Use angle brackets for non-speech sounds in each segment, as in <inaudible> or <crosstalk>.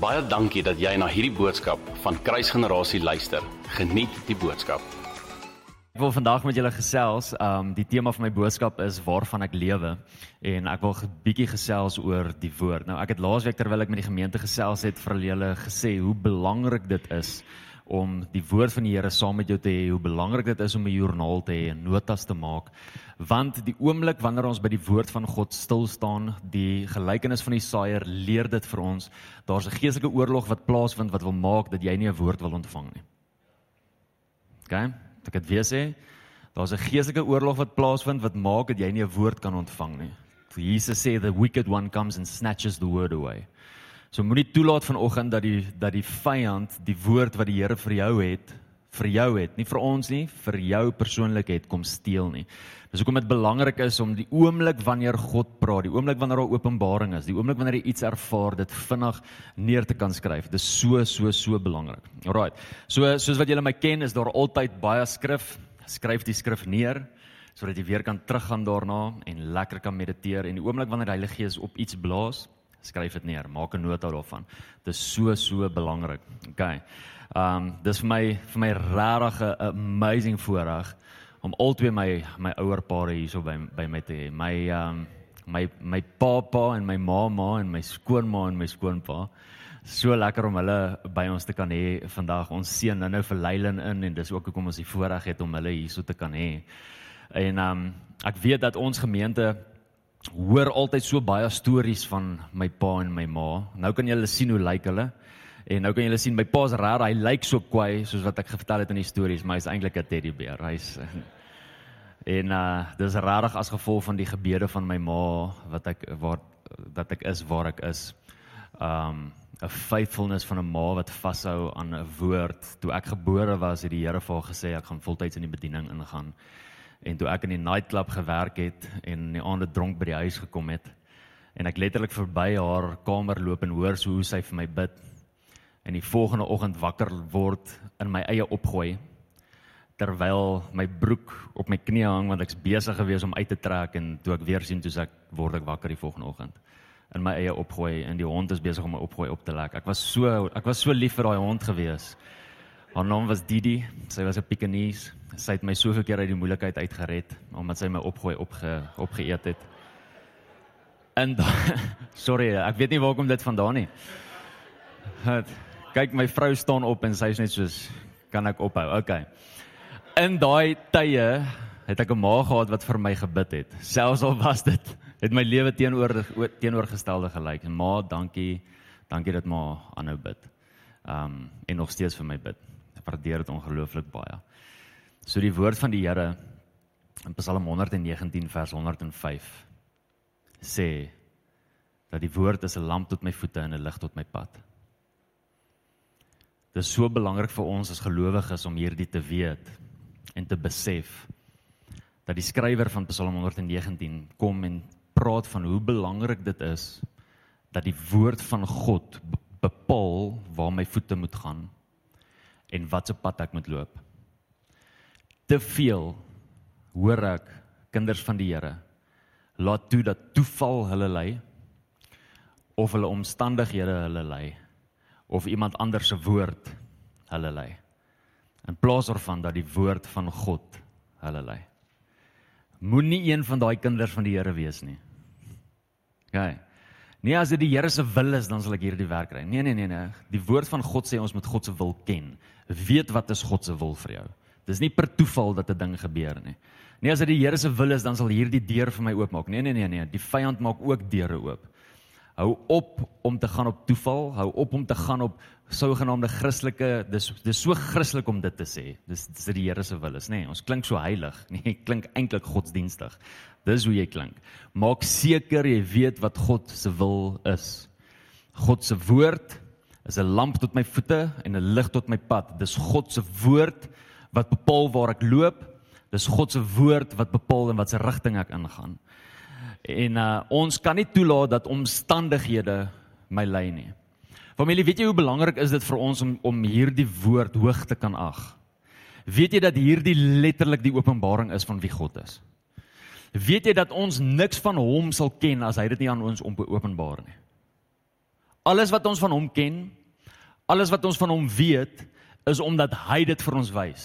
Baie dankie dat jy na hierdie boodskap van Kruisgenerasie luister. Geniet die boodskap. Ek wil vandag met julle gesels. Um die tema van my boodskap is waarvan ek lewe en ek wil 'n bietjie gesels oor die woord. Nou ek het laasweek terwyl ek met die gemeente gesels het vir julle gesê hoe belangrik dit is om die woord van die Here saam met jou te hê, hoe belangrik dit is om 'n joernaal te hê en notas te maak. Want die oomblik wanneer ons by die woord van God stil staan, die gelykenis van die saaier leer dit vir ons, daar's 'n geestelike oorlog wat plaasvind wat wil maak dat jy nie 'n woord wil ontvang nie. OK? Ek het weer sê, daar's 'n geestelike oorlog wat plaasvind wat maak dat jy nie 'n woord kan ontvang nie. Jesus sê the wicked one comes and snatches the word away. So moenie toelaat vanoggend dat die dat die vyand die woord wat die Here vir jou het, vir jou het, nie vir ons nie, vir jou persoonlik het kom steel nie. Dis hoekom dit belangrik is om die oomblik wanneer God praat, die oomblik wanneer daar openbaring is, die oomblik wanneer jy iets ervaar, dit vinnig neer te kan skryf. Dis so so so belangrik. Alraai. So soos wat julle my ken, is daar altyd baie skrif. Skryf die skrif neer sodat jy weer kan teruggaan daarna en lekker kan mediteer en die oomblik wanneer die Heilige Gees op iets blaas, skryf dit neer, maak 'n nota daarvan. Dit is so so belangrik. OK. Ehm um, dis vir my vir my regtig 'n amazing voorreg om albei my my ouer pare hierso by by my te hê. My ehm um, my my pappa en my mamma en my skoonma en my skoonpa. So lekker om hulle by ons te kan hê vandag. Ons seën nou vir Leilin in en dis ook hoekom ons die voorreg het om hulle hierso te kan hê. En ehm um, ek weet dat ons gemeente hoor altyd so baie stories van my pa en my ma. Nou kan julle sien hoe lyk hulle. En nou kan julle sien my pa's rar, hy lyk so kwaai soos wat ek vertel het in die stories, maar hy's eintlik 'n teddybeer. Hy's <laughs> en uh dis rarig as gevolg van die gebede van my ma wat ek waar dat ek is waar ek is. Um 'n faithfulness van 'n ma wat vashou aan 'n woord. Toe ek gebore was, het die Here vir haar gesê ek gaan voltyds in die bediening ingaan. En toe ek in die nightclub gewerk het en in die aande dronk by die huis gekom het en ek letterlik verby haar kamer loop en hoor hoe sy vir my bid en die volgende oggend wakker word in my eie opgooi terwyl my broek op my knie hang want ek's besig gewees om uit te trek en toe ek weer sien toe ek word ek wakker die volgende oggend in my eie opgooi en die hond is besig om my opgooi op te lek. Ek was so ek was so lief vir daai hond gewees. Haar naam was Didi. Sy was 'n Pekingese. Sy het my soveel keer uit die moeilikheid uitgered omdat sy my opgooi opge opgeëet het. En <laughs> sorry, ek weet nie waar kom dit vandaan nie. Kyk, my vrou staan op en sy is net soos kan ek ophou. Okay. In daai tye het ek 'n ma gehad wat vir my gebid het. Selfs al was dit het my lewe teenoor teenoorgestelde gelyk. Ma, dankie. Dankie dat ma aanhou bid. Um en nog steeds vir my bid. Ek waardeer dit ongelooflik baie. So die woord van die Here in Psalm 119 vers 105 sê dat die woord is 'n lamp tot my voete en 'n lig tot my pad. Dit is so belangrik vir ons as gelowiges om hierdie te weet en te besef dat die skrywer van Psalm 119 kom en praat van hoe belangrik dit is dat die woord van God bepaal waar my voete moet gaan en watse pad ek moet loop. Te veel hoor ek kinders van die Here laat toe dat toeval hulle lei of hulle omstandighede hulle lei of iemand anders se woord hulle lei in plaas daarvan dat die woord van God hulle lei. Moenie een van daai kinders van die Here wees nie. OK. Nee, as dit die Here se wil is, dan sal ek hierdie werk kry. Nee, nee, nee, nee. Die woord van God sê ons moet God se wil ken. Weet wat is God se wil vir jou. Dis nie per toeval dat 'n ding gebeur nie. Nee, as dit die Here se wil is, dan sal hierdie deur vir my oopmaak. Nee, nee, nee, nee. Die vyand maak ook deure oop. Hou op om te gaan op toeval, hou op om te gaan op sogenaamde Christelike dis dis so Christelik om dit te sê. Dis dis die Here se wil is, nê. Nee, ons klink so heilig, <laughs> nee, klink eintlik godsdienstig. Dis hoe jy klink. Maak seker jy weet wat God se wil is. God se woord is 'n lamp tot my voete en 'n lig tot my pad. Dis God se woord wat bepaal waar ek loop. Dis God se woord wat bepaal in watter rigting ek ingaan. En uh ons kan nie toelaat dat omstandighede my lei nie. Familie, weet jy hoe belangrik is dit vir ons om om hierdie woord hoog te kan ag? Weet jy dat hierdie letterlik die openbaring is van wie God is? Weet jy dat ons niks van hom sal ken as hy dit nie aan ons openbaar nie? Alles wat ons van hom ken, alles wat ons van hom weet, is omdat hy dit vir ons wys.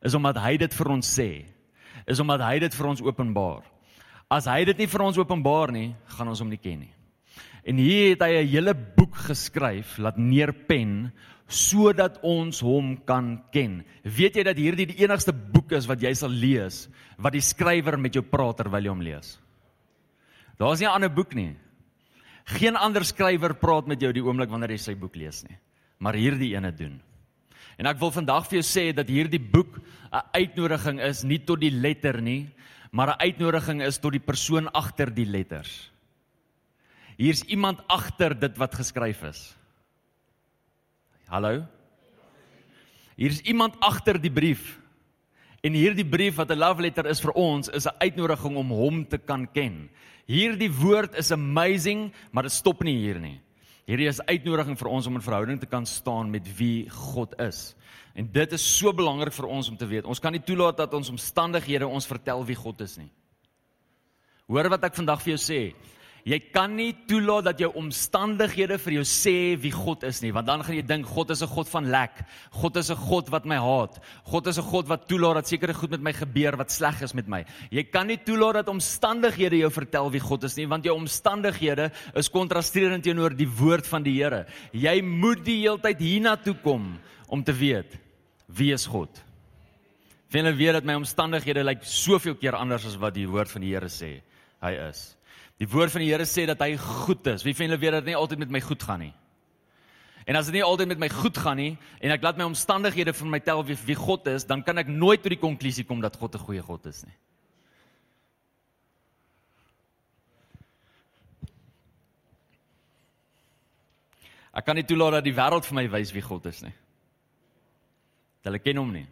Is omdat hy dit vir ons sê. Is omdat hy dit vir ons openbaar. As hy dit nie vir ons openbaar nie, gaan ons hom nie ken nie. En hier het hy 'n hele boek geskryf, laat neerpen sodat ons hom kan ken. Weet jy dat hierdie die enigste boek is wat jy sal lees wat die skrywer met jou praat terwyl jy hom lees? Daar's nie 'n ander boek nie. Geen ander skrywer praat met jou die oomblik wanneer jy sy boek lees nie, maar hierdie ene doen. En ek wil vandag vir jou sê dat hierdie boek 'n uitnodiging is nie tot die letter nie, maar 'n uitnodiging is tot die persoon agter die letters. Hier's iemand agter dit wat geskryf is. Hallo? Hier's iemand agter die brief. En hierdie brief wat 'n love letter is vir ons, is 'n uitnodiging om hom te kan ken. Hierdie woord is amazing, maar dit stop nie hier nie. Hierdie is uitnodiging vir ons om in verhouding te kan staan met wie God is. En dit is so belangrik vir ons om te weet. Ons kan nie toelaat dat ons omstandighede ons vertel wie God is nie. Hoor wat ek vandag vir jou sê. Jy kan nie toelaat dat jou omstandighede vir jou sê wie God is nie, want dan gaan jy dink God is 'n God van lek. God is 'n God wat my haat. God is 'n God wat toelaat dat sekere goed met my gebeur wat sleg is met my. Jy kan nie toelaat dat omstandighede jou vertel wie God is nie, want jou omstandighede is kontrasterend teenoor die woord van die Here. Jy moet die heeltyd hiernatoe kom om te weet wie is God. Wanneer weet dat my omstandighede lyk like soveel keer anders as wat die woord van die Here sê hy is. Die woord van die Here sê dat hy goed is. Wie van julle weet dat dit nie altyd met my goed gaan nie? En as dit nie altyd met my goed gaan nie en ek laat my omstandighede vir my tel wie, wie God is, dan kan ek nooit tot die konklusie kom dat God 'n goeie God is nie. Ek kan nie toelaat dat die wêreld vir my wys wie God is nie. Hulle ken hom nie.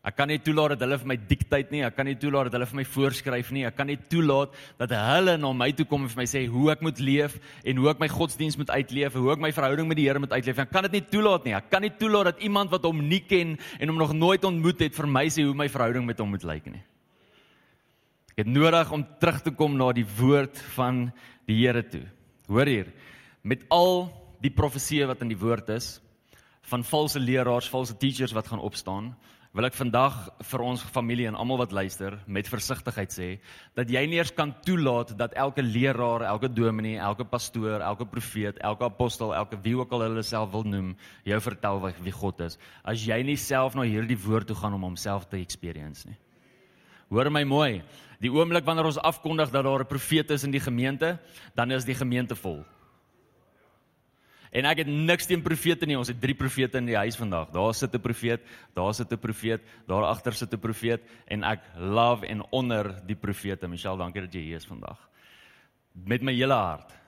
Ek kan nie toelaat dat hulle vir my dikteer nie. Ek kan nie toelaat dat hulle vir my voorskryf nie. Ek kan nie toelaat dat hulle na my toe kom en vir my sê hoe ek moet leef en hoe ek my godsdiens moet uitleef, hoe ek my verhouding met die Here moet uitleef. Ek kan dit nie toelaat nie. Ek kan nie toelaat dat iemand wat hom nie ken en hom nog nooit ontmoet het vir my sê hoe my verhouding met hom moet lyk nie. Ek het nodig om terug te kom na die woord van die Here toe. Hoor hier, met al die profeseë wat in die woord is van valse leraars, valse teachers wat gaan opstaan, wil ek vandag vir ons familie en almal wat luister met versigtigheid sê dat jy nie eers kan toelaat dat elke leraar, elke dominee, elke pastoor, elke profeet, elke apostel, elke wie ook al hulle self wil noem, jou vertel wie God is as jy nie self na hierdie woord toe gaan om homself te experience nie. Hoor my mooi. Die oomblik wanneer ons afkondig dat daar 'n profeet is in die gemeente, dan is die gemeente vol. En ek het niks teen profete nie. Ons het drie profete in die huis vandag. Daar sit 'n profeet, daar sit 'n profeet, daar agter sit 'n profeet en ek love en honor die profete. Michelle, dankie dat jy hier is vandag. Met my hele hart.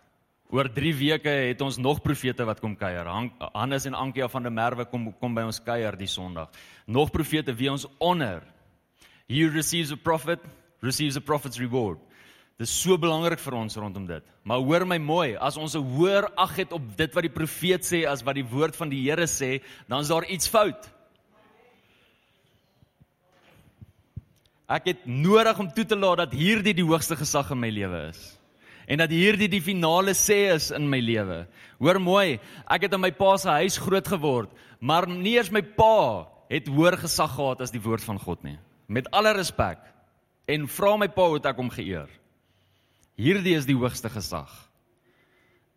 Oor 3 weke het ons nog profete wat kom kuier. Hannes en Ankia van der Merwe kom kom by ons kuier die Sondag. Nog profete wie ons honor. He receives a prophet, receives a prophet's reward. Dis so belangrik vir ons rondom dit. Maar hoor my mooi, as ons 'n hoër ag het op dit wat die profeet sê as wat die woord van die Here sê, dan is daar iets fout. Ek het nodig om toe te laat dat hierdie die hoogste gesag in my lewe is. En dat hierdie die finale sê is in my lewe. Hoor mooi, ek het in my pa se huis groot geword, maar nie eers my pa het hoër gesag gehad as die woord van God nie. Met alle respek en vra my pa hoe ek hom geëer. Hierdie is die hoogste gesag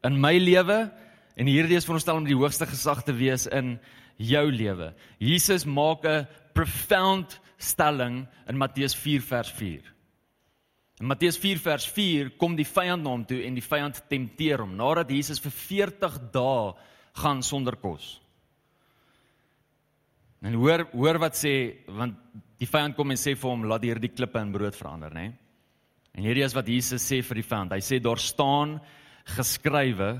in my lewe en hierdie is veronderstel om die hoogste gesag te wees in jou lewe. Jesus maak 'n profound stelling in Matteus 4 vers 4. In Matteus 4 vers 4 kom die vyand na hom toe en die vyand tempteer hom nadat Jesus vir 40 dae gaan sonder kos. En hoor hoor wat sê want die vyand kom en sê vir hom laat hierdie klippe in brood verander, né? Nee? En hierdie is wat Jesus sê vir die vyand. Hy sê daar staan geskrywe.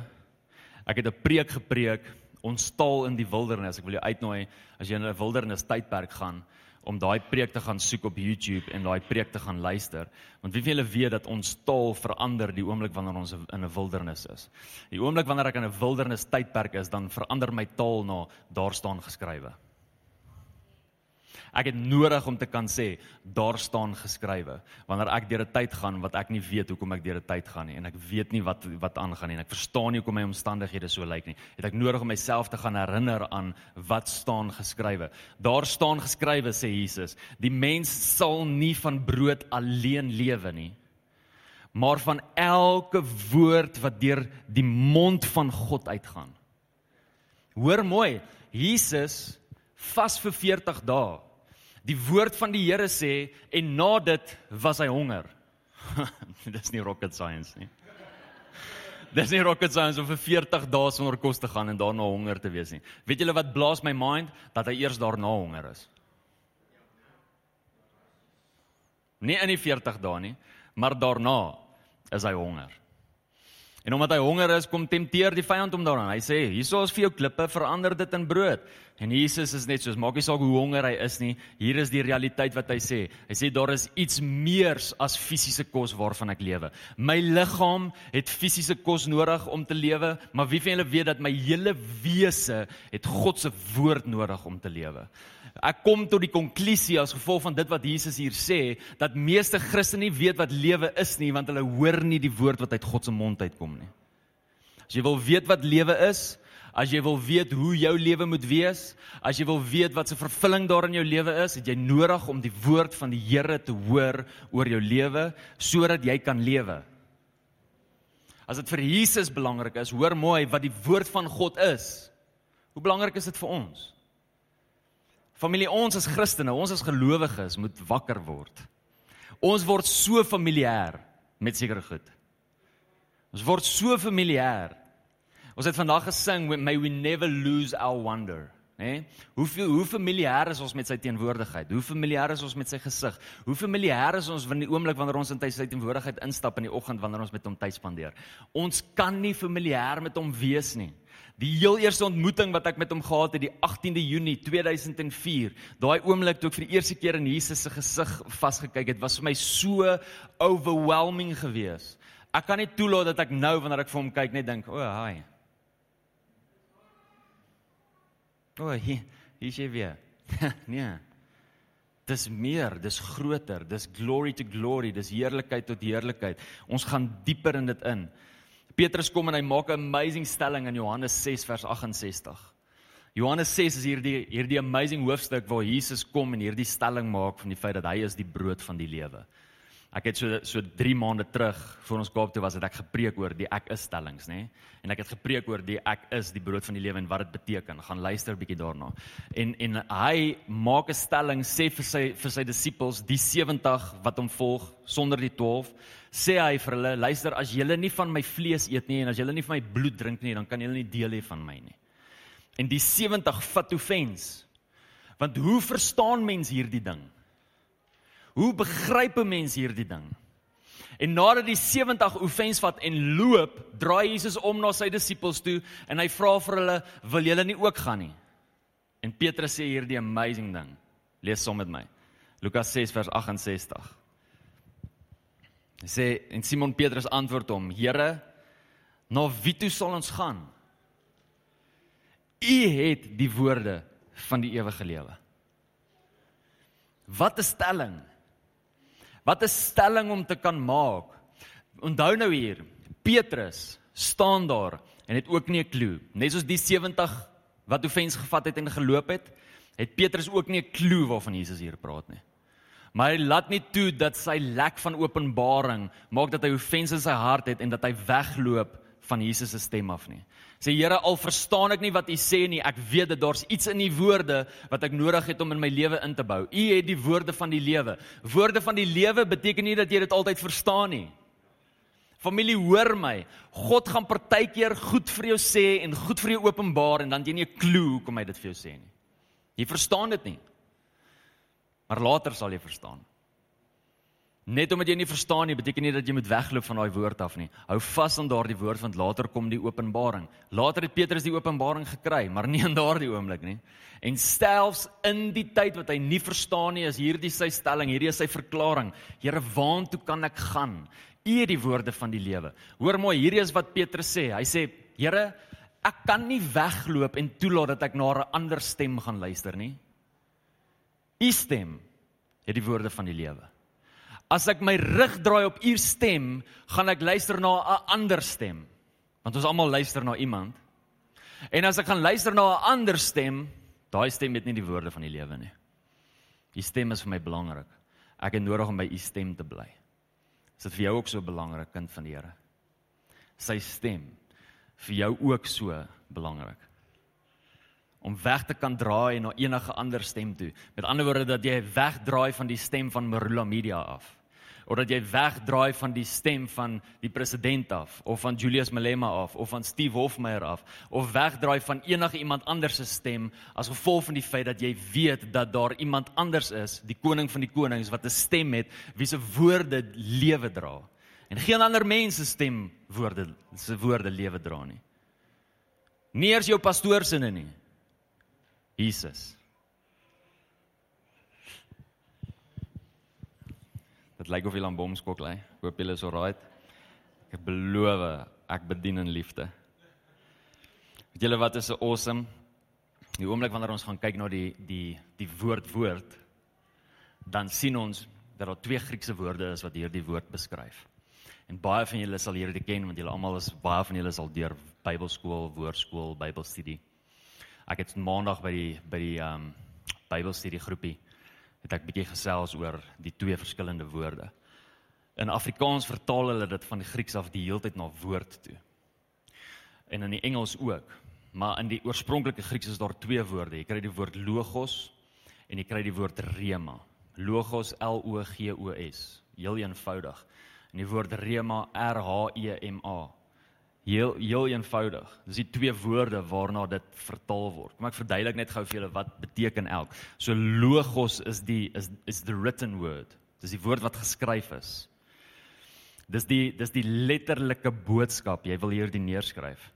Ek het 'n preek gepreek, ons taal in die wildernis. Ek wil jou uitnooi as jy in 'n wildernis tydperk gaan om daai preek te gaan soek op YouTube en daai preek te gaan luister. Want wie van julle weet dat ons taal verander die oomblik wanneer ons in 'n wildernis is. Die oomblik wanneer ek in 'n wildernis tydperk is, dan verander my taal na daar staan geskrywe. Ek het nodig om te kan sê daar staan geskrywe. Wanneer ek deur 'n tyd gaan wat ek nie weet hoekom ek deur 'n tyd gaan nie en ek weet nie wat wat aangaan nie en ek verstaan nie hoekom my omstandighede so lyk nie, het ek nodig om myself te gaan herinner aan wat staan geskrywe. Daar staan geskrywe sê Jesus, die mens sal nie van brood alleen lewe nie, maar van elke woord wat deur die mond van God uitgaan. Hoor mooi, Jesus vas vir 40 dae. Die woord van die Here sê en na dit was hy honger. <laughs> Dis nie rocket science nie. Dis nie rocket science om vir 40 dae sonder kos te gaan en daarna honger te wees nie. Weet julle wat blaas my mind dat hy eers daarna honger is? Nie in die 40 dae nie, maar daarna is hy honger. En omdat hy honger is, kom tempteer die vyand hom daaraan. Hy sê: "Hierso is vir jou klippe, verander dit in brood." En Jesus is net soos maak nie saak hoe honger hy is nie. Hier is die realiteit wat hy sê. Hy sê daar is iets meers as fisiese kos waarvan ek lewe. My liggaam het fisiese kos nodig om te lewe, maar wie van julle weet dat my hele wese het God se woord nodig om te lewe? Ek kom tot die konklusie as gevolg van dit wat Jesus hier sê, dat meeste Christene nie weet wat lewe is nie, want hulle hoor nie die woord wat uit God se mond uitkom nie. As jy wil weet wat lewe is, as jy wil weet hoe jou lewe moet wees, as jy wil weet wat se vervulling daar in jou lewe is, het jy nodig om die woord van die Here te hoor oor jou lewe sodat jy kan lewe. As dit vir Jesus belangrik is, hoor mooi wat die woord van God is. Hoe belangrik is dit vir ons? Familie, ons as Christene, ons as gelowiges moet wakker word. Ons word so familier met sekere goed. Ons word so familier. Ons het vandag gesing may we never lose our wonder, né? Nee? Hoeveel hoe familier is ons met sy teenwoordigheid? Hoe familier is ons met sy gesig? Hoe familier is ons wanneer die oomblik wanneer ons in sy teenwoordigheid instap in die oggend wanneer ons met hom tyd spandeer? Ons kan nie familier met hom wees nie. Die heel eerste ontmoeting wat ek met hom gehad het, die 18de Junie 2004, daai oomblik toe ek vir die eerste keer in Jesus se gesig vasgekyk het, was vir my so overwhelming geweest. Ek kan nie toelaat dat ek nou wanneer ek vir hom kyk net dink, "O, oh, hi." O, oh, hier, hier is jy weer. <laughs> nee. Dis meer, dis groter, dis glory to glory, dis heerlikheid tot heerlikheid. Ons gaan dieper in dit in. Petrus kom en hy maak 'n amazing stelling in Johannes 6 vers 68. Johannes 6 is hierdie hierdie amazing hoofstuk waar Jesus kom en hierdie stelling maak van die feit dat hy is die brood van die lewe. Ek het so so 3 maande terug voor ons Kaap toe was het ek gepreek oor die ek is stellings, nê? En ek het gepreek oor die ek is die brood van die lewe en wat dit beteken. Gaan luister 'n bietjie daarna. En en hy maak 'n stelling sê vir sy vir sy disippels, die 70 wat hom volg sonder die 12, sê hy vir hulle, luister as julle nie van my vlees eet nie en as julle nie van my bloed drink nie, dan kan julle nie deel hê van my nie. En die 70 vat offense. Want hoe verstaan mens hierdie ding? Hoe begryp 'n mens hierdie ding? En nadat die 70 offense vat en loop, draai Jesus om na sy disippels toe en hy vra vir hulle, "Wil julle nie ook gaan nie?" En Petrus sê hierdie amazing ding. Lees saam met my. Lukas 6 vers 68. Hy sê en Simon Petrus antwoord hom, "Here, na wie toe sal ons gaan? U het die woorde van die ewige lewe." Wat 'n stelling. Wat 'n stelling om te kan maak. Onthou nou hier, Petrus staan daar en het ook nie 'n klou. Net soos die 70 wat offens gevat het en geloop het, het Petrus ook nie 'n klou waarvan Jesus hier praat nie. Maar hy laat nie toe dat sy lek van openbaring maak dat hy offens in sy hart het en dat hy wegloop van Jesus se stem af nie. Sê Here, al verstaan ek nie wat U sê nie, ek weet dat daar's iets in U woorde wat ek nodig het om in my lewe in te bou. U het die woorde van die lewe. Woorde van die lewe beteken nie dat jy dit altyd verstaan nie. Familie, hoor my. God gaan partykeer goed vir jou sê en goed vir jou openbaar en dan jy nie 'n klou hoekom hy dit vir jou sê nie. Jy verstaan dit nie. Maar later sal jy verstaan. Net omdat jy nie verstaan nie, beteken nie dat jy moet wegloop van daai woord af nie. Hou vas aan daardie woord want later kom die openbaring. Later het Petrus die openbaring gekry, maar nie in daardie oomblik nie. En selfs in die tyd wat hy nie verstaan nie, is hierdie sy stelling, hierdie is sy verklaring. Here, waartoe kan ek gaan? U het die woorde van die lewe. Hoor mooi, hierdie is wat Petrus sê. Hy sê, Here, ek kan nie wegloop en toelaat dat ek na 'n ander stem gaan luister nie. U stem het die woorde van die lewe. As ek my rug draai op u stem, gaan ek luister na 'n ander stem. Want ons almal luister na iemand. En as ek gaan luister na 'n ander stem, daai stem het nie die woorde van die lewe nie. U stem is vir my belangrik. Ek het nodig om by u stem te bly. Is dit vir jou ook so belangrik kind van die Here? Sy stem vir jou ook so belangrik. Om weg te kan draai na enige ander stem toe. Met ander woorde dat jy wegdraai van die stem van Marula Media af of dat jy wegdraai van die stem van die president af of van Julius Malema af of van Steve Hofmeyer af of wegdraai van enige iemand anders se stem as gevolg van die feit dat jy weet dat daar iemand anders is, die koning van die konings wat 'n stem het wie se woorde lewe dra. En geen ander mens se stem woorde se woorde lewe dra nie. Nie eers jou pastoor se nie. Jesus. Dit lyk of jy aan bomskok lê. Hoop julle is alright. Ek beloof ek bedien in liefde. Weet julle wat is 'n awesome? Die oomblik wanneer ons gaan kyk na die die die woord woord, dan sien ons dat daar twee Griekse woorde is wat hierdie woord beskryf. En baie van julle sal hierdie ken want julle almal is baie van julle sal deur Bybelskool, woordskool, Bybelstudie. Ek het maandag by die by die ehm um, Bybelstudie groepie het ek bietjie gesels oor die twee verskillende woorde. In Afrikaans vertaal hulle dit van die Grieks af die heeltyd na woord toe. En in die Engels ook. Maar in die oorspronklike Grieks is daar twee woorde. Jy kry die woord logos en jy kry die woord rema. Logos L O G O S. Heel eenvoudig. En die woord rema R H E M A. Heel heel eenvoudig. Dis die twee woorde waarna dit vertaal word. Kom ek verduidelik net gou vir julle wat beteken elk. So logos is die is is the written word. Dis die woord wat geskryf is. Dis die dis die letterlike boodskap. Jy wil hierdie neerskryf.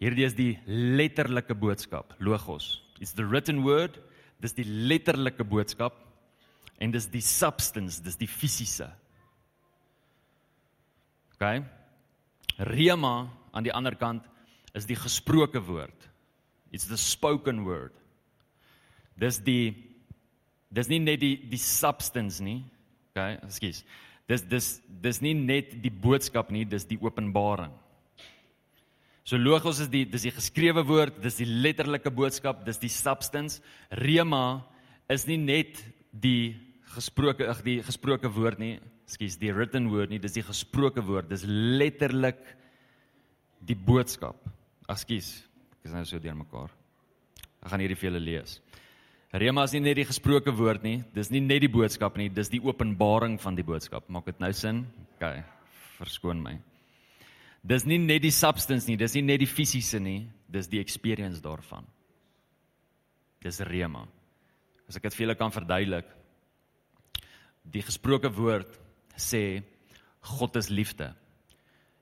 Hierdie is die letterlike boodskap, logos. It's the written word. Dis die letterlike boodskap en dis die substance, dis die fisiese. OK? Rema aan die ander kant is die gesproke woord. It's the spoken word. Dis die dis nie net die die substance nie. Okay, ekskuus. Dis dis dis nie net die boodskap nie, dis die openbaring. So logos is die dis die geskrewe woord, dis die letterlike boodskap, dis die substance. Rema is nie net die gesproke ag die gesproke woord nie. Ekskuus, die written word nie, dis die gesproke woord. Dis letterlik die boodskap. Ekskuus, ek is nou so deurmekaar. Ek gaan hierdie vir julle lees. Rema is nie net die gesproke woord nie, dis nie net die boodskap nie, dis die openbaring van die boodskap. Maak dit nou sin? OK. Verskoon my. Dis nie net die substance nie, dis nie net die fisiese nie, dis die experience daarvan. Dis Rema. As ek dit vir julle kan verduidelik. Die gesproke woord sê God is liefde.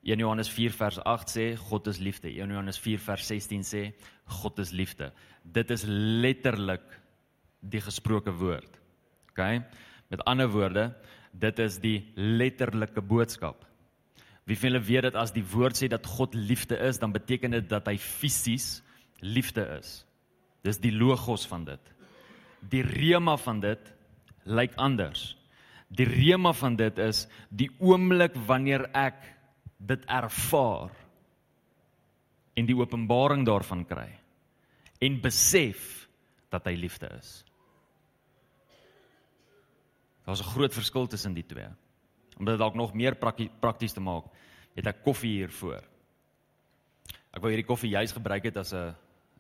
1 Johannes 4 vers 8 sê God is liefde. 1 Johannes 4 vers 16 sê God is liefde. Dit is letterlik die gesproke woord. OK? Met ander woorde, dit is die letterlike boodskap. Wie van julle weet dat as die woord sê dat God liefde is, dan beteken dit dat hy fisies liefde is. Dis die logos van dit. Die rema van dit lyk anders. Die rema van dit is die oomblik wanneer ek dit ervaar en die openbaring daarvan kry en besef dat hy liefde is. Daar's 'n groot verskil tussen die twee. Om dit dalk nog meer prakties te maak, het ek koffie hier voor. Ek wou hierdie koffie juis gebruik het as 'n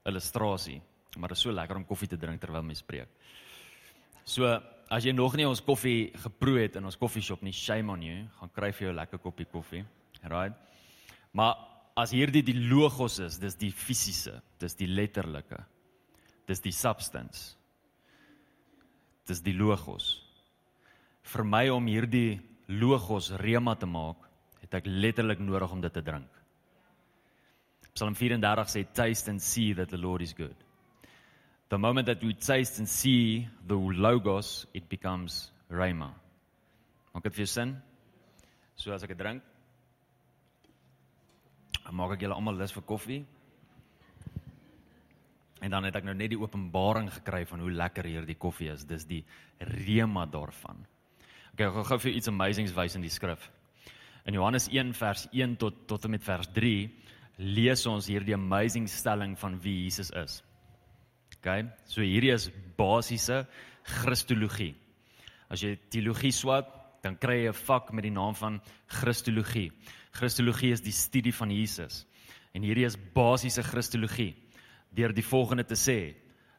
illustrasie, maar dit is so lekker om koffie te drink terwyl mens spreek. So, as jy nog nie ons koffie geproe het in ons koffieshop nie, shame on you, gaan kry vir jou 'n lekker koppie koffie. Right? Maar as hierdie die logos is, dis die fisiese, dis die letterlike. Dis die substance. Dis die logos. Vir my om hierdie logos rema te maak, het ek letterlik nodig om dit te drink. Psalm 34 sê taste and see that the Lord is good. The moment that we taste and see the logos, it becomes rema. Maak dit vir sin? So as ek dit drink, maak ek julle almal lus vir koffie. En dan het ek nou net die openbaring gekry van hoe lekker hierdie koffie is. Dis die rema daarvan. Okay, ek gaan gou vir iets amazings wys in die skrif. In Johannes 1 vers 1 tot tot en met vers 3 lees ons hierdie amazing stelling van wie Jesus is. Okay? So hierdie is basiese Christologie. As jy teologie swat, dan kry jy 'n vak met die naam van Christologie. Christologie is die studie van Jesus. En hierdie is basiese Christologie deur die volgende te sê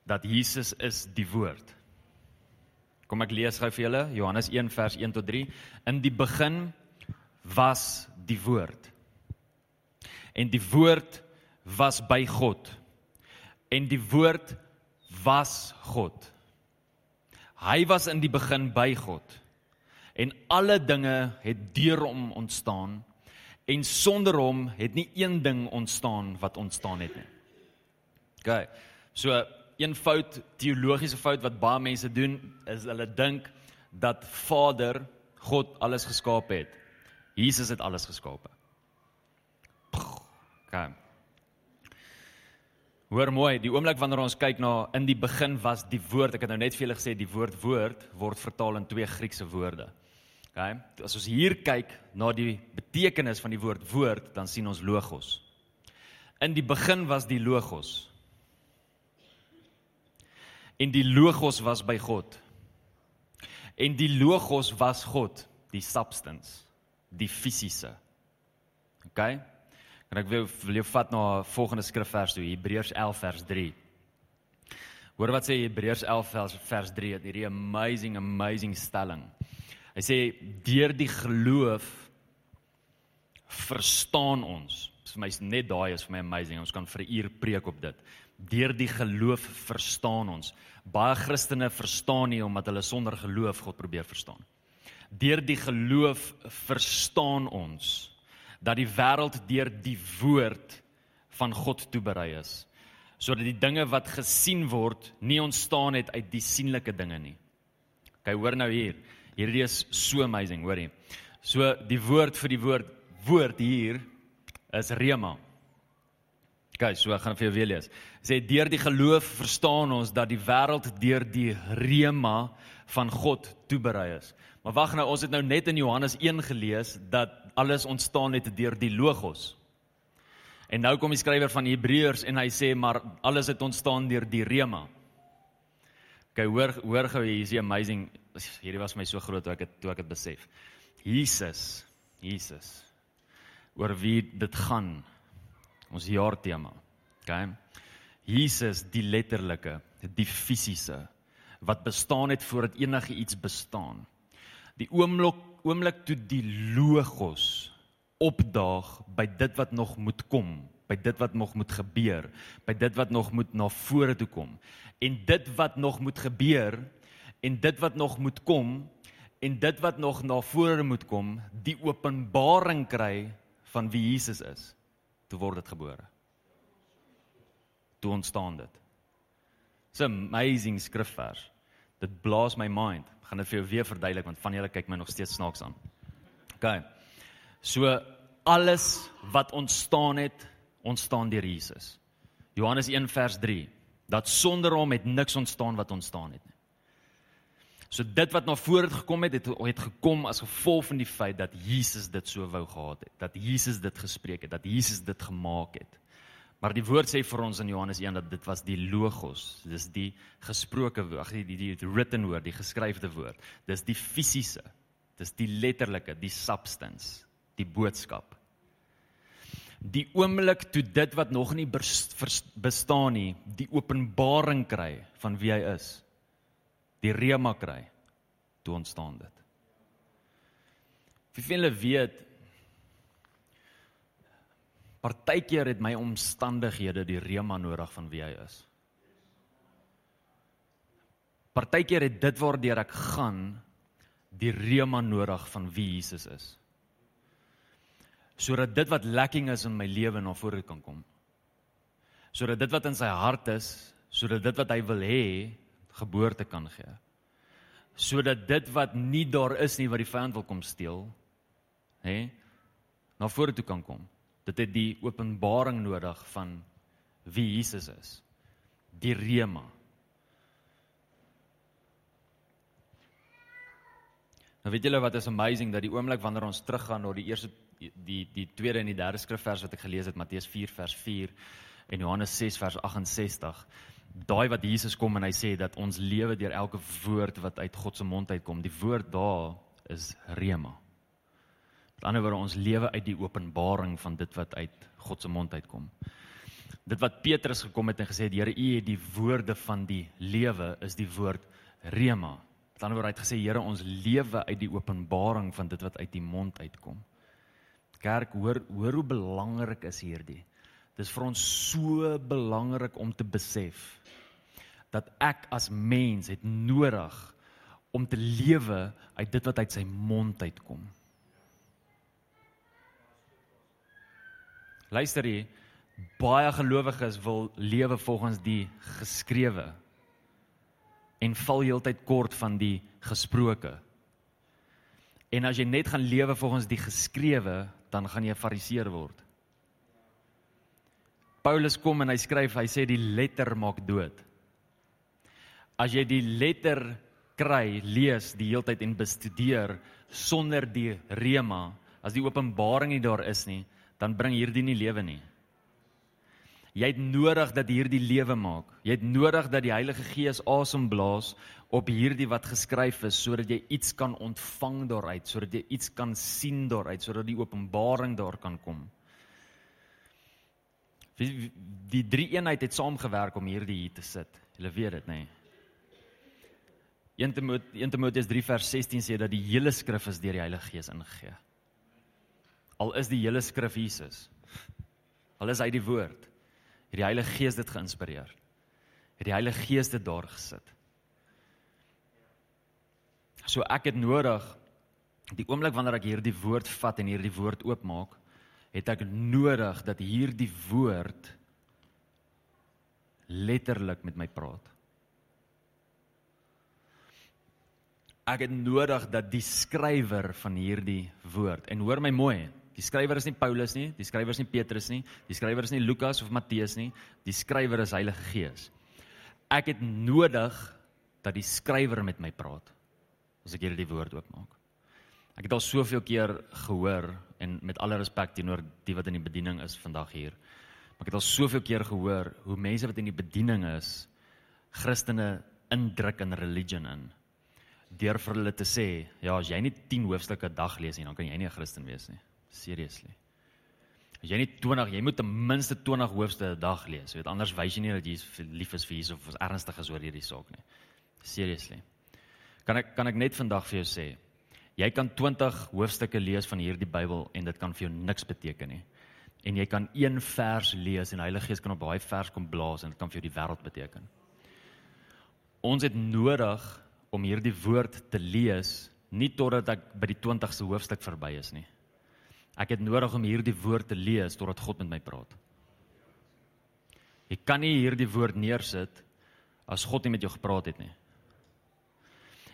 dat Jesus is die woord. Kom ek lees gou vir julle Johannes 1 vers 1 tot 3. In die begin was die woord. En die woord was by God. En die woord was God. Hy was in die begin by God. En alle dinge het deur hom ontstaan en sonder hom het nie een ding ontstaan wat ontstaan het nie. OK. So een fout, teologiese fout wat baie mense doen is hulle dink dat Vader God alles geskaap het. Jesus het alles geskaap. OK. Hoor mooi, die oomblik wanneer ons kyk na in die begin was die woord, ek het nou net vir julle gesê die woord woord word vertaal in twee Griekse woorde. OK. As ons hier kyk na die betekenis van die woord woord, dan sien ons logos. In die begin was die logos. En die logos was by God. En die logos was God, die substance, die fisiese. OK? En ek wil wil jou vat na volgende skrifvers toe, Hebreërs 11 vers 3. Hoor wat sê Hebreërs 11 vers, vers 3, hierdie amazing amazing stelling. Hy sê deur die geloof verstaan ons. Vir my net daai is vir my amazing. Ons kan vir 'n uur preek op dit. Deur die geloof verstaan ons. Baie Christene verstaan nie omdat hulle sonder geloof God probeer verstaan. Deur die geloof verstaan ons dat die wêreld deur die woord van God toeberei is sodat die dinge wat gesien word nie ontstaan het uit die sienlike dinge nie. Kyk hoor nou hier. Hierdie is so amazing, hoorie. So die woord vir die woord woord hier is rema. Kyk, so ek gaan vir jou weer lees. Sê deur die geloof verstaan ons dat die wêreld deur die rema van God toeberei is. Maar wag nou, ons het nou net in Johannes 1 gelees dat alles ontstaan het deur die logos. En nou kom die skrywer van Hebreërs en hy sê maar alles het ontstaan deur die rema. Okay, hoor hoor gou hier is die amazing hierdie was my so groot toe ek het toe ek dit besef. Jesus, Jesus. Oor wie dit gaan. Ons jaartema. Okay. Jesus die letterlike, die fisiese wat bestaan het voordat enige iets bestaan. Die oomblik oomblik toe die logos opdaag by dit wat nog moet kom, by dit wat nog moet gebeur, by dit wat nog moet na vore toe kom. En dit wat nog moet gebeur en dit wat nog moet kom en dit wat nog na vore moet kom, die openbaring kry van wie Jesus is, toe word dit gebore. Toe ontstaan dit. It's amazing skrifvers. Dit blaas my mind. Ek gaan dit vir jou weer verduidelik want van julle kyk my nog steeds snaaks aan. OK. So alles wat ontstaan het, ontstaan deur Jesus. Johannes 1 vers 3 dat sonder hom het niks ontstaan wat ontstaan het. So dit wat na vore gekom het, het het gekom as gevolg van die feit dat Jesus dit so wou gehad het, dat Jesus dit gespreek het, dat Jesus dit gemaak het. Maar die woord sê vir ons in Johannes 1 dat dit was die logos, dis die gesproke woord, die, die die written woord, die geskryfde woord. Dis die fisiese. Dis die letterlike, die substance, die boodskap. Die oomblik toe dit wat nog nie bestaan nie, die openbaring kry van wie hy is. Die rema kry, toe ontstaan dit. Wie veel weet Partykeer het my omstandighede die rema nodig van wie hy is. Partykeer het dit waardeur ek gaan die rema nodig van wie Jesus is. Sodat dit wat lekking is in my lewe na vore kan kom. Sodat dit wat in sy hart is, sodat dit wat hy wil hê geboorte kan gee. Sodat dit wat nie daar is nie wat die vyand wil kom steel, hè, na vore toe kan kom. Dit het die openbaring nodig van wie Jesus is. Die rema. Nou weet julle wat is amazing dat die oomblik wanneer ons teruggaan na die eerste die die tweede en die derde skrifvers wat ek gelees het Matteus 4 vers 4 en Johannes 6 vers 68 daai wat Jesus kom en hy sê dat ons lewe deur elke woord wat uit God se mond uitkom die woord daar is rema. Met ander woorde ons lewe uit die openbaring van dit wat uit God se mond uitkom. Dit wat Petrus gekom het en gesê het Here u het die woorde van die lewe is die woord rema. Met ander woorde hy het gesê Here ons lewe uit die openbaring van dit wat uit die mond uitkom. Kerk, hoor hoor hoe belangrik is hierdie. Dis vir ons so belangrik om te besef dat ek as mens het nodig om te lewe uit dit wat uit sy mond uitkom. Luister hier, baie gelowiges wil lewe volgens die geskrewe en val heeltyd kort van die gesproke. En as jy net gaan lewe volgens die geskrewe, dan gaan jy 'n fariseer word. Paulus kom en hy skryf, hy sê die letter maak dood. As jy die letter kry, lees die heeltyd en bestudeer sonder die rema, as die openbaring nie daar is nie, dan bring hierdie nie lewe nie. Jy het nodig dat hierdie lewe maak. Jy het nodig dat die Heilige Gees asem blaas op hierdie wat geskryf is sodat jy iets kan ontvang daaruit, sodat jy iets kan sien daaruit, sodat die openbaring daar kan kom. Die drie eenheid het saamgewerk om hierdie hier te sit. Julle weet dit, nê? Nee. 1 Timoteus 1 Timoteus 3 vers 16 sê dat die hele skrif is deur die Heilige Gees ingegee. Al is die hele skrif Jesus. Al is hy die woord het die Heilige Gees dit geïnspireer. Het die Heilige Gees dit daar gesit. So ek het nodig die oomblik wanneer ek hierdie woord vat en hierdie woord oopmaak, het ek nodig dat hierdie woord letterlik met my praat. Ek het nodig dat die skrywer van hierdie woord en hoor my mooi, Die skrywer is nie Paulus nie, die skrywer is nie Petrus nie, die skrywer is nie Lukas of Matteus nie, die skrywer is Heilige Gees. Ek het nodig dat die skrywer met my praat as ek hierdie woord oopmaak. Ek het al soveel keer gehoor en met alle respek teenoor die wat in die bediening is vandag hier. Maar ek het al soveel keer gehoor hoe mense wat in die bediening is Christene indruk in religion in deur vir hulle te sê, ja, as jy nie 10 hoofstukke 'n dag lees nie, dan kan jy nie 'n Christen wees nie. Seriously. As jy net 20, jy moet ten minste 20 hoofstukke 'n dag lees. Weet anders wys jy nie dat jy lief is vir Jesus of ernstig is oor hierdie saak nie. Seriously. Kan ek kan ek net vandag vir jou sê, jy kan 20 hoofstukke lees van hierdie Bybel en dit kan vir jou niks beteken nie. En jy kan een vers lees en die Heilige Gees kan op daai vers kom blaas en dit kan vir jou die wêreld beteken. Ons het nodig om hierdie woord te lees nie totdat ek by die 20ste hoofstuk verby is nie. Ek het nodig om hierdie woord te lees totdat God met my praat. Jy kan nie hierdie woord neersit as God nie met jou gepraat het nie.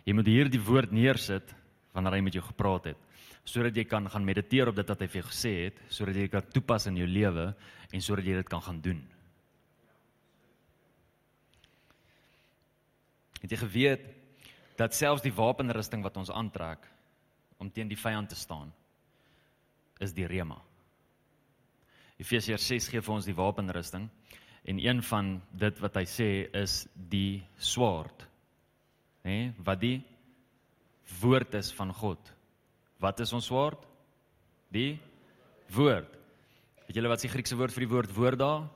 Jy moet hierdie woord neersit wanneer hy met jou gepraat het, sodat jy kan gaan mediteer op dit wat hy vir jou gesê het, sodat jy dit kan toepas in jou lewe en sodat jy dit kan gaan doen. Het jy geweet dat selfs die wapenrusting wat ons aantrek om teen die vyand te staan is die rema. Efesiërs 6 gee vir ons die wapenrusting en een van dit wat hy sê is die swaard. Hè, nee, wat die woord is van God. Wat is ons swaard? Die woord. Weet julle wat is die Griekse woord vir die woord woord daar?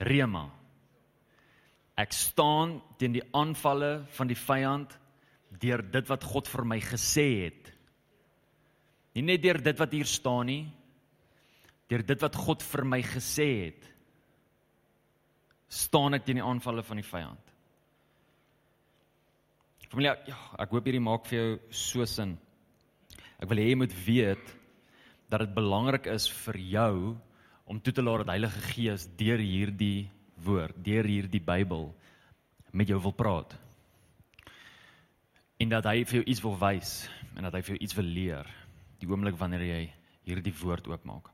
Rema. Ek staan teen die aanvalle van die vyand deur dit wat God vir my gesê het. Nie net deur dit wat hier staan nie, deur dit wat God vir my gesê het. staan ek teen die aanvalle van die vyand. Familie, ja, ek hoop hierdie maak vir jou so sin. Ek wil hê jy moet weet dat dit belangrik is vir jou om toe te laat dat Heilige Gees deur hierdie woord, deur hierdie Bybel met jou wil praat. En dat hy vir jou iets wil wys en dat hy vir jou iets wil leer die oomblik wanneer jy hierdie woord oopmaak.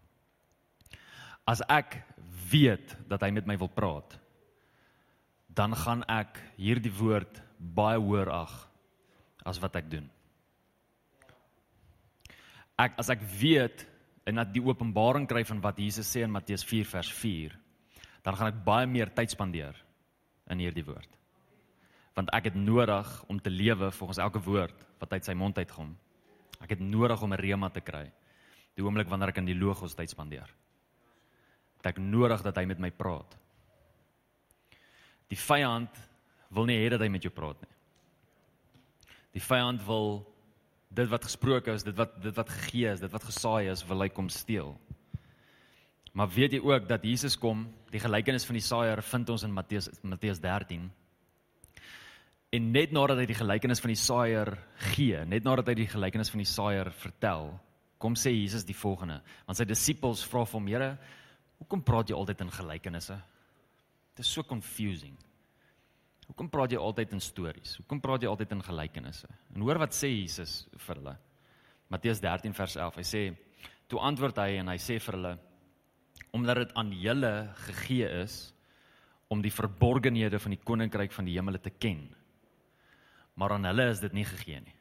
As ek weet dat hy met my wil praat, dan gaan ek hierdie woord baie hoër ag as wat ek doen. Ek as ek weet en dat die openbaring kry van wat Jesus sê in Matteus 4 vers 4, dan gaan ek baie meer tyd spandeer in hierdie woord. Want ek het nodig om te lewe volgens elke woord wat uit sy mond uitkom. Ek het nodig om 'n rema te kry. Die oomblik wanneer ek in die logos tyd spandeer. Het ek nodig dat hy met my praat. Die vyand wil nie hê dat hy met jou praat nie. Die vyand wil dit wat gesproke is, dit wat dit wat gegee is, dit wat gesaai is, wil hy kom steel. Maar weet jy ook dat Jesus kom, die gelykenis van die saaier vind ons in Matteus Matteus 13. En net nadat hy die gelykenis van die saaier gee, net nadat hy die gelykenis van die saaier vertel, kom sê Jesus die volgende. Want sy disippels vra vir hom: "Here, hoekom praat jy altyd in gelykenisse? Dit is so confusing. Hoekom praat jy altyd in stories? Hoekom praat jy altyd in gelykenisse?" En hoor wat sê Jesus vir hulle. Matteus 13 vers 11. Hy sê: "Toe antwoord hy en hy sê vir hulle: Omdat dit aan julle gegee is om die verborgenhede van die koninkryk van die hemele te ken." Maar aan hulle is dit nie gegee nie.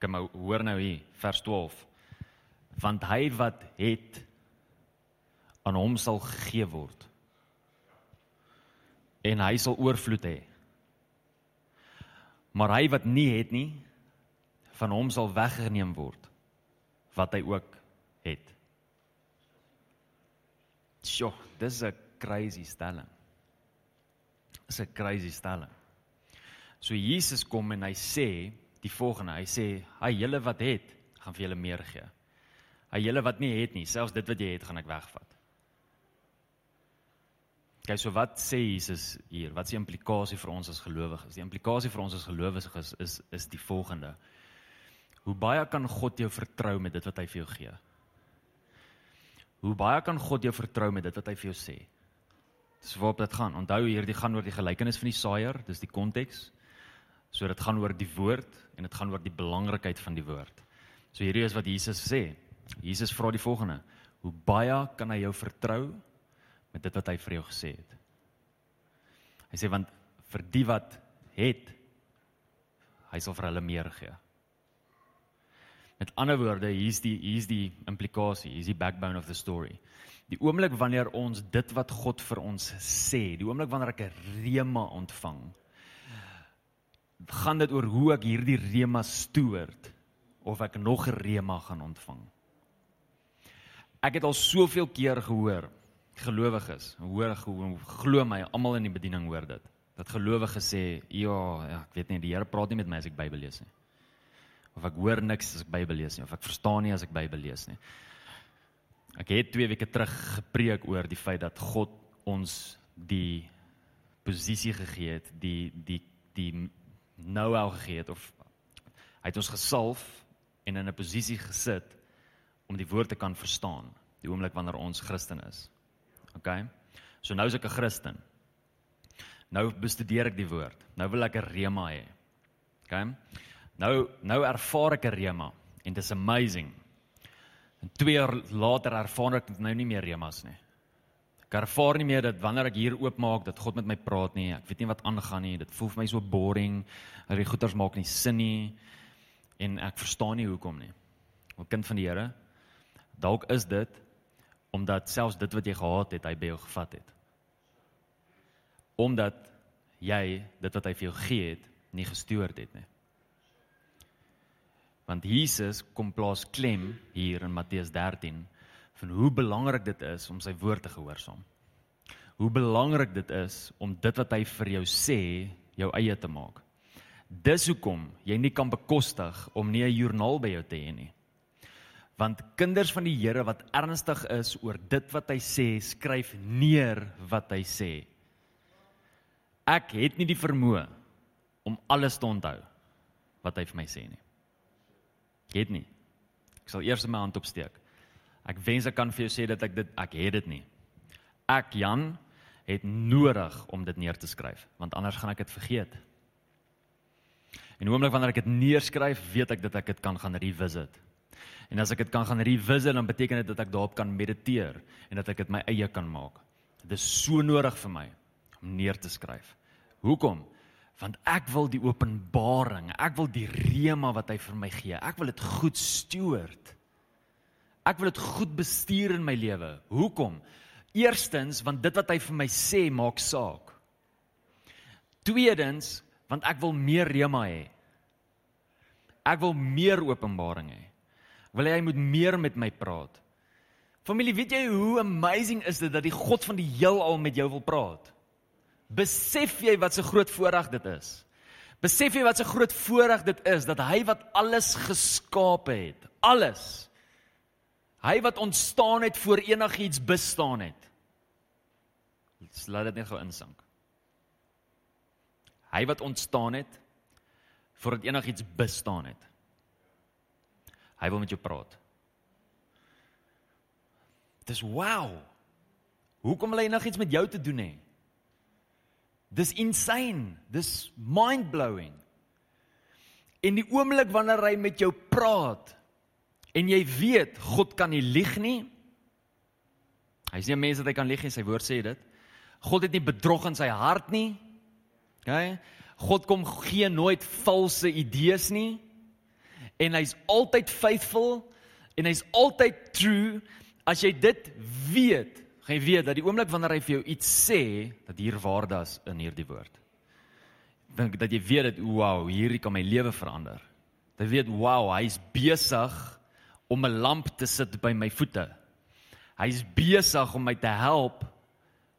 Kom maar hoor nou hier vers 12. Want hy wat het aan hom sal gegee word. En hy sal oorvloed hê. Maar hy wat nie het nie van hom sal weggeneem word wat hy ook het. Sjoe, dis 'n crazy stelling. Dis 'n crazy stelling. So Jesus kom en hy sê die volgende, hy sê, "Hy julle wat het, gaan vir julle meer gee. Hy julle wat nie het nie, selfs dit wat jy het, gaan ek wegvat." Kyk, so wat sê Jesus hier? Wat is die implikasie vir ons as gelowiges? Die implikasie vir ons as gelowiges is is is die volgende. Hoe baie kan God jou vertrou met dit wat hy vir jou gee? Hoe baie kan God jou vertrou met dit wat hy vir jou sê? Dis waarop dit gaan. Onthou hierdie gaan oor die gelykenis van die saaier, dis die konteks. So dit gaan oor die woord en dit gaan oor die belangrikheid van die woord. So hierdie is wat Jesus sê. Jesus vra die volgende: Hoe baie kan hy jou vertrou met dit wat hy vir jou gesê het? Hy sê want vir die wat het hy sal vir hulle meer gee. Met ander woorde, hier's die hier's die implikasie, hier's die backbone of the story. Die oomblik wanneer ons dit wat God vir ons sê, die oomblik wanneer ek 'n rema ontvang, gaan dit oor hoe ek hierdie rema stoort of ek nog 'n rema gaan ontvang. Ek het al soveel keer gehoor gelowiges, hoor glo my, almal in die bediening hoor dit. Dat gelowiges sê, ja, ja, ek weet nie die Here praat nie met my as ek Bybel lees nie. Of ek hoor niks as ek Bybel lees nie, of ek verstaan nie as ek Bybel lees nie. Ek het 2 weke terug gepreek oor die feit dat God ons die posisie gegee het, die die die know-how gegee het of hy het ons gesalf en in 'n posisie gesit om die woord te kan verstaan die oomblik wanneer ons Christen is. OK. So nou is ek 'n Christen. Nou bestudeer ek die woord. Nou wil ek 'n rema hê. OK. Nou nou ervaar ek 'n rema en dit is amazing. En 2 jaar later ervaar ek nou nie meer remas nie. Ek ervaar nie meer dat wanneer ek hier oopmaak dat God met my praat nie. Ek weet nie wat aangaan nie. Dit voel vir my so boring. Dat die goeters maak nie sin nie. En ek verstaan nie hoekom nie. 'n Kind van die Here. Dalk is dit omdat selfs dit wat jy gehad het, hy by jou gevat het. Omdat jy dit wat hy vir jou gegee het, nie gestoord het nie. Want Jesus kom plaas klem hier in Matteus 13 van hoe belangrik dit is om sy woord te gehoorsaam. Hoe belangrik dit is om dit wat hy vir jou sê, jou eie te maak. Dis hoekom jy nie kan bekostig om nie 'n joernaal by jou te hê nie. Want kinders van die Here wat ernstig is oor dit wat hy sê, skryf neer wat hy sê. Ek het nie die vermoë om alles te onthou wat hy vir my sê nie. Ek het nie. Ek sal eers my hand opsteek. Ek wens ek kan vir jou sê dat ek dit ek het dit nie. Ek Jan het nodig om dit neer te skryf want anders gaan ek dit vergeet. En oomblik wanneer ek dit neerskryf, weet ek dat ek dit kan gaan revisit. En as ek dit kan gaan revisit, dan beteken dit dat ek daarop kan mediteer en dat ek dit my eie kan maak. Dit is so nodig vir my om neer te skryf. Hoekom? Want ek wil die openbaring, ek wil die rema wat hy vir my gee. Ek wil dit goed steward. Ek wil dit goed bestuur in my lewe. Hoekom? Eerstens, want dit wat hy vir my sê maak saak. Tweedens, want ek wil meer rema hê. Ek wil meer openbaring hê. Wil hy moet meer met my praat. Familie, weet jy hoe amazing is dit dat die God van die heelal met jou wil praat? Besef jy wat 'n groot voorreg dit is? Besef jy wat 'n groot voorreg dit is dat hy wat alles geskaap het, alles. Hy wat ontstaan het voor enigiets bestaan het. Laat dit net gou insink. Hy wat ontstaan het voordat enigiets bestaan het. Hy wil met jou praat. Dis wow. Hoekom wil hy enigiets met jou te doen hê? Dis insane. Dis mind-blowing. En die oomblik wanneer hy met jou praat en jy weet God kan nie lieg nie. Hy's nie 'n mens wat hy kan lieg nie, sy woord sê dit. God het nie bedrog in sy hart nie. OK? God kom gee nooit valse idees nie. En hy's altyd faithful en hy's altyd true. As jy dit weet, gaan jy weet dat die oomblik wanneer hy vir jou iets sê, dat hier waarde is in hierdie woord. Dink dat jy weet dat wow, hierdie kan my lewe verander. Jy weet wow, hy's besig om 'n lamp te sit by my voete. Hy's besig om my te help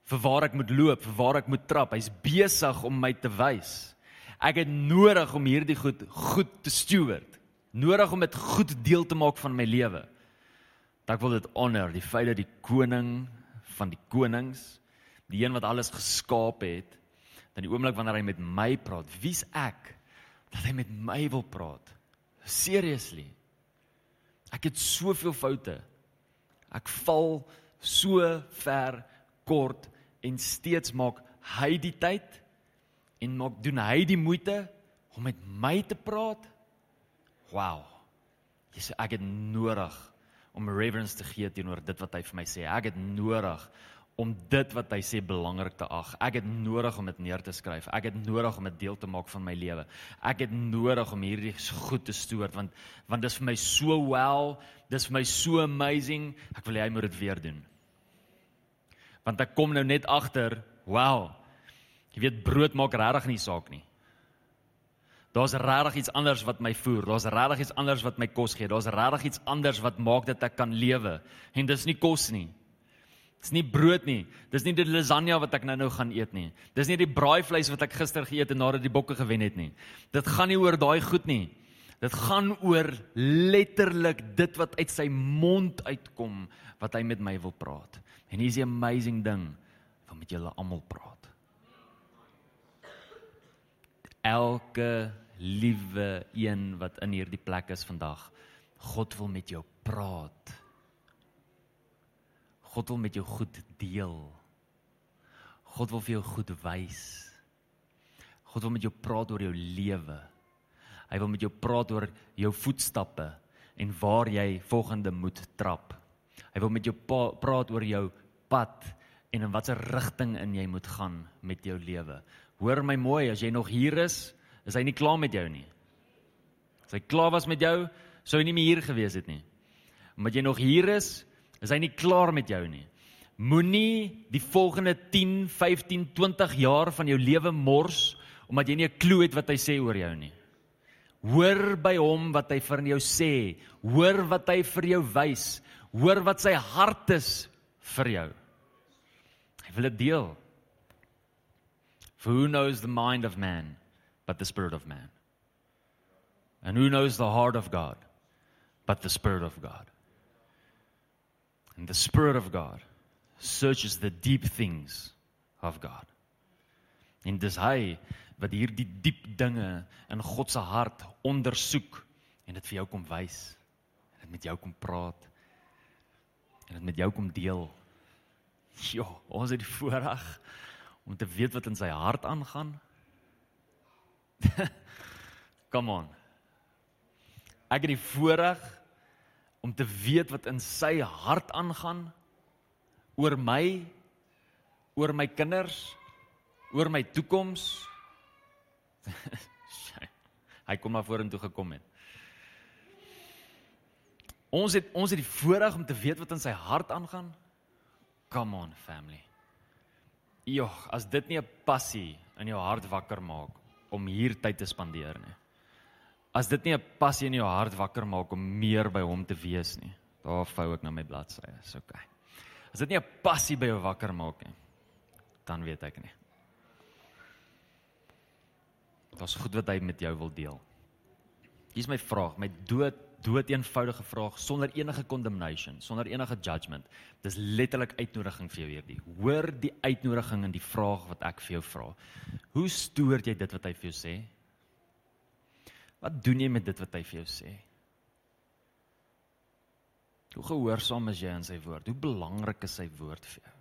vir waar ek moet loop, vir waar ek moet trap. Hy's besig om my te wys. Ek het nodig om hierdie goed goed te steward. Nodig om dit goed deel te maak van my lewe. Dat ek wil dit honor, die feit dat die koning van die konings, die een wat alles geskaap het, dan die oomblik wanneer hy met my praat, wie's ek dat hy met my wil praat? Seriously. Ek het soveel foute. Ek val so ver kort en steeds maak hy die tyd en maak doen hy die moeite om met my te praat. Wow. Jy sê ek het nodig om reverence te gee teenoor dit wat hy vir my sê. Ek het nodig om dit wat hy sê belangrik te ag. Ek het nodig om dit neer te skryf. Ek het nodig om dit deel te maak van my lewe. Ek het nodig om hierdie goed te stoor want want dit is vir my so well, dis vir my so amazing. Ek wil hy moet dit weer doen. Want ek kom nou net agter, wow. Jy weet brood maak regtig nie saak nie. Daar's regtig iets anders wat my voer. Daar's regtig iets anders wat my kos gee. Daar's regtig iets anders wat maak dat ek kan lewe. En dis nie kos nie. Dis nie brood nie. Dis nie die lasagne wat ek nou-nou gaan eet nie. Dis nie die braaivleis wat ek gister geëet het nadat die bokke gewen het nie. Dit gaan nie oor daai goed nie. Dit gaan oor letterlik dit wat uit sy mond uitkom wat hy met my wil praat. En hier's die amazing ding van met julle almal praat. Elke liewe een wat in hierdie plek is vandag. God wil met jou praat. God wil met jou goed deel. God wil vir jou goed wys. God wil met jou praat oor jou lewe. Hy wil met jou praat oor jou voetstappe en waar jy volgende moet trap. Hy wil met jou praat oor jou pad en in watter rigting in jy moet gaan met jou lewe. Hoor my mooi, as jy nog hier is, is hy nie klaar met jou nie. As hy klaar was met jou, sou hy nie meer hier gewees het nie. Omdat jy nog hier is, is hy nie klaar met jou nie. Moenie die volgende 10, 15, 20 jaar van jou lewe mors omdat jy nie 'n klou het wat hy sê oor jou nie. Hoor by hom wat hy vir jou sê. Hoor wat hy vir jou wys. Hoor wat sy hart is vir jou. Hy wil dit deel. For who knows the mind of man but the Spirit of man. And who knows the heart of God but the Spirit of God? And the Spirit of God searches the deep things of God. En dis hy wat hierdie diep dinge in God se hart ondersoek en dit vir jou kom wys. En dit met jou kom praat. En dit met jou kom deel. Ja, ons het die voorreg om te weet wat in sy hart aangaan. <laughs> Come on. Ek het die voorreg om te weet wat in sy hart aangaan oor my, oor my kinders, oor my toekoms. <laughs> Hy kom maar vorentoe gekom het. Ons het ons het die voorreg om te weet wat in sy hart aangaan. Come on family. Jogg, as dit nie 'n passie in jou hart wakker maak om hier tyd te spandeer nie. As dit nie 'n passie in jou hart wakker maak om meer by hom te wees nie. Daar vou ek na my bladsye. Is okay. As dit nie 'n passie by jou wakker maak nie, dan weet ek nie. Daar's goed wat hy met jou wil deel. Hier's my vraag, my dood dood eenvoudige vraag sonder enige condemnation, sonder enige judgement. Dis letterlik uitnodiging vir jou hierdie. Hoor die uitnodiging in die vraag wat ek vir jou vra. Hoe stoor jy dit wat hy vir jou sê? Wat doen jy met dit wat hy vir jou sê? Hoe gehoorsaam is jy aan sy woord? Hoe belangrik is sy woord vir jou?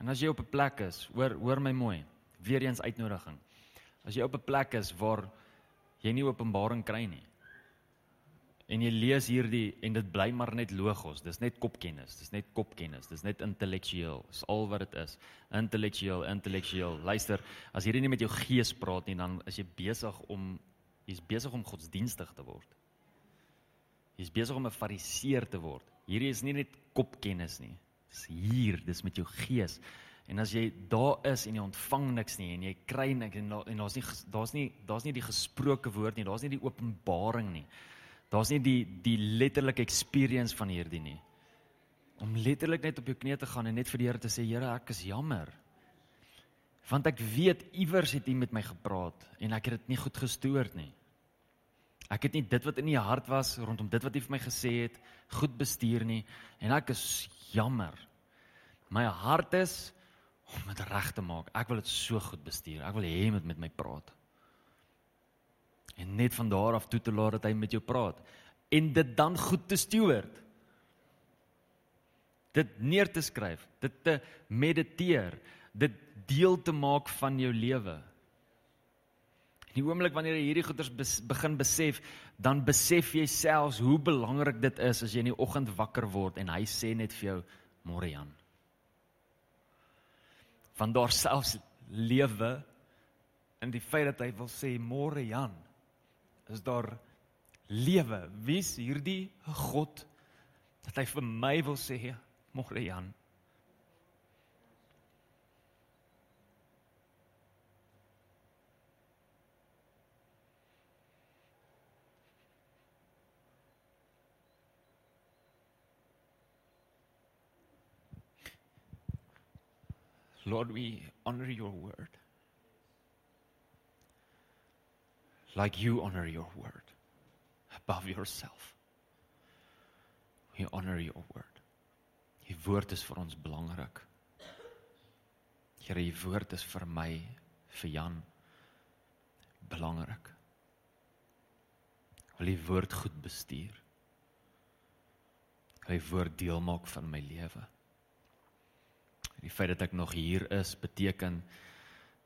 En as jy op 'n plek is, hoor hoor my mooi. Weereens uitnodiging. As jy op 'n plek is waar jy nie openbaring kry nie. En jy lees hierdie en dit bly maar net logos. Dis net kopkennis. Dis net kopkennis. Dis net intellektueel. Dis al wat dit is. Intellektueel, intellektueel. Luister, as hierdie nie met jou gees praat nie, dan is jy besig om jy's besig om godsdienstig te word. Jy's besig om 'n fariseer te word. Hierdie is nie net kopkennis nie. Dis hier, dis met jou gees. En as jy daar is en jy ontvang niks nie en jy kry niks en daar's nie daar's nie daar's nie die gesproke woord nie, daar's nie die openbaring nie. Daar's nie die die letterlike experience van hierdie nie. Om letterlik net op jou knieë te gaan en net vir die Here te sê, Here, ek is jammer. Want ek weet iewers het U met my gepraat en ek het dit nie goed gestoor nie. Ek het nie dit wat in U hart was rondom dit wat U vir my gesê het goed bestuur nie en ek is jammer. My hart is om dit reg te maak. Ek wil dit so goed bestuur. Ek wil hê hy moet met my praat. En net van daar af toe te laat dat hy met jou praat en dit dan goed te steward. Dit neer te skryf, dit te mediteer, dit deel te maak van jou lewe. In die oomblik wanneer jy hierdie goeders bes, begin besef, dan besef jy selfs hoe belangrik dit is as jy in die oggend wakker word en hy sê net vir jou môre Jan van daar selfs lewe in die feit dat hy wil sê môre Jan is daar lewe wie's hierdie God dat hy vir my wil sê môre Jan Lord, we honor your word. Like you honor your word above yourself. We honor your word. Die woord is vir ons belangrik. Here, die woord is vir my, vir Jan belangrik. Wil die woord goed bestuur. Wil die woord deel maak van my lewe. Die feit dat ek nog hier is beteken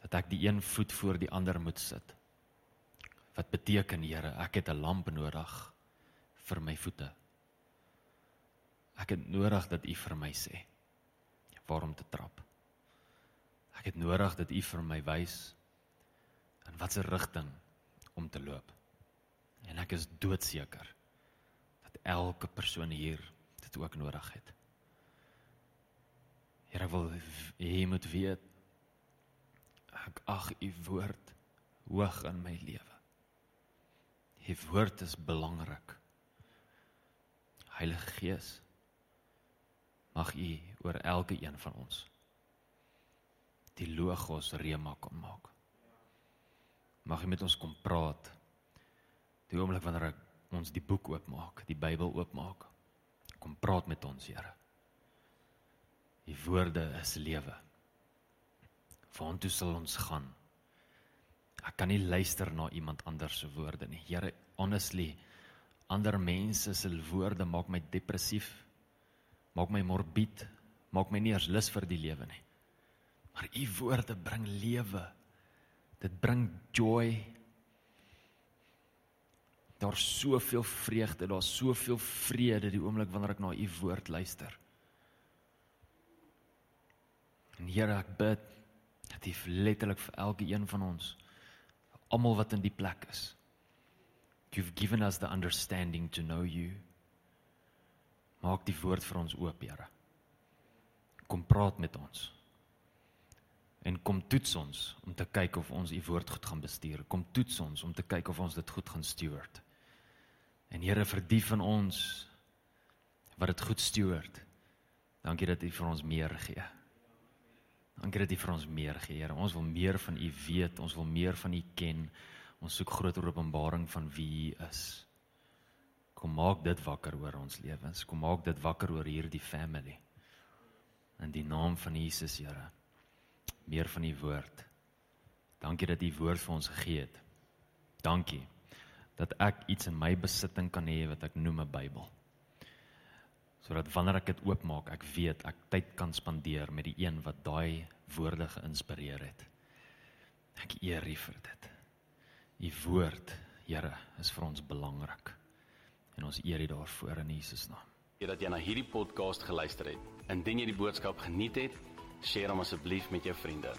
dat ek die een voet voor die ander moet sit. Wat beteken, Here, ek het 'n lamp nodig vir my voete. Ek het nodig dat U vir my sê waar om te trap. Ek het nodig dat U vir my wys in watter rigting om te loop. En ek is doodseker dat elke persoon hier dit ook nodig het. Here wil hê moet weet ek ag u woord hoog in my lewe. U woord is belangrik. Heilige Gees mag u oor elke een van ons die logos rema kom maak. Mag u met ons kom praat. Die oomblik wanneer ons die boek oopmaak, die Bybel oopmaak. Kom praat met ons, Here. Die woorde is lewe. Waartoe sal ons gaan? Ek kan nie luister na iemand anders se woorde nie. Here, honestly, ander mense se woorde maak my depressief, maak my morbied, maak my nie eens lus vir die lewe nie. Maar u woorde bring lewe. Dit bring joy. Daar's soveel vreugde, daar's soveel vrede die oomblik wanneer ek na u woord luister. En Here, ek bid dat U letterlik vir elke een van ons almal wat in die plek is. You've given us the understanding to know you. Maak die woord vir ons oop, Here. Kom praat met ons. En kom toets ons om te kyk of ons u woord goed gaan bestuur. Kom toets ons om te kyk of ons dit goed gaan steward. En Here vir die van ons wat dit goed steward. Dankie dat U vir ons meer gee. Dankie dat U vir ons meer gee, Here. Ons wil meer van U weet, ons wil meer van U ken. Ons soek groter openbaring van wie U is. Kom maak dit wakker oor ons lewens. Kom maak dit wakker oor hierdie family. In die naam van Jesus, Here. Meer van U woord. Dankie dat U woord vir ons gegee het. Dankie dat ek iets in my besitting kan hê wat ek noem 'n Bybel sodat wanneer ek dit oopmaak, ek weet ek tyd kan spandeer met die een wat daai woorde geïnspireer het. Ek eer U vir dit. U woord, Here, is vir ons belangrik. En ons eer U daarvoor in Jesus naam. Dat jy na hierdie podcast geluister het. Indien jy die boodskap geniet het, deel hom asseblief met jou vriende.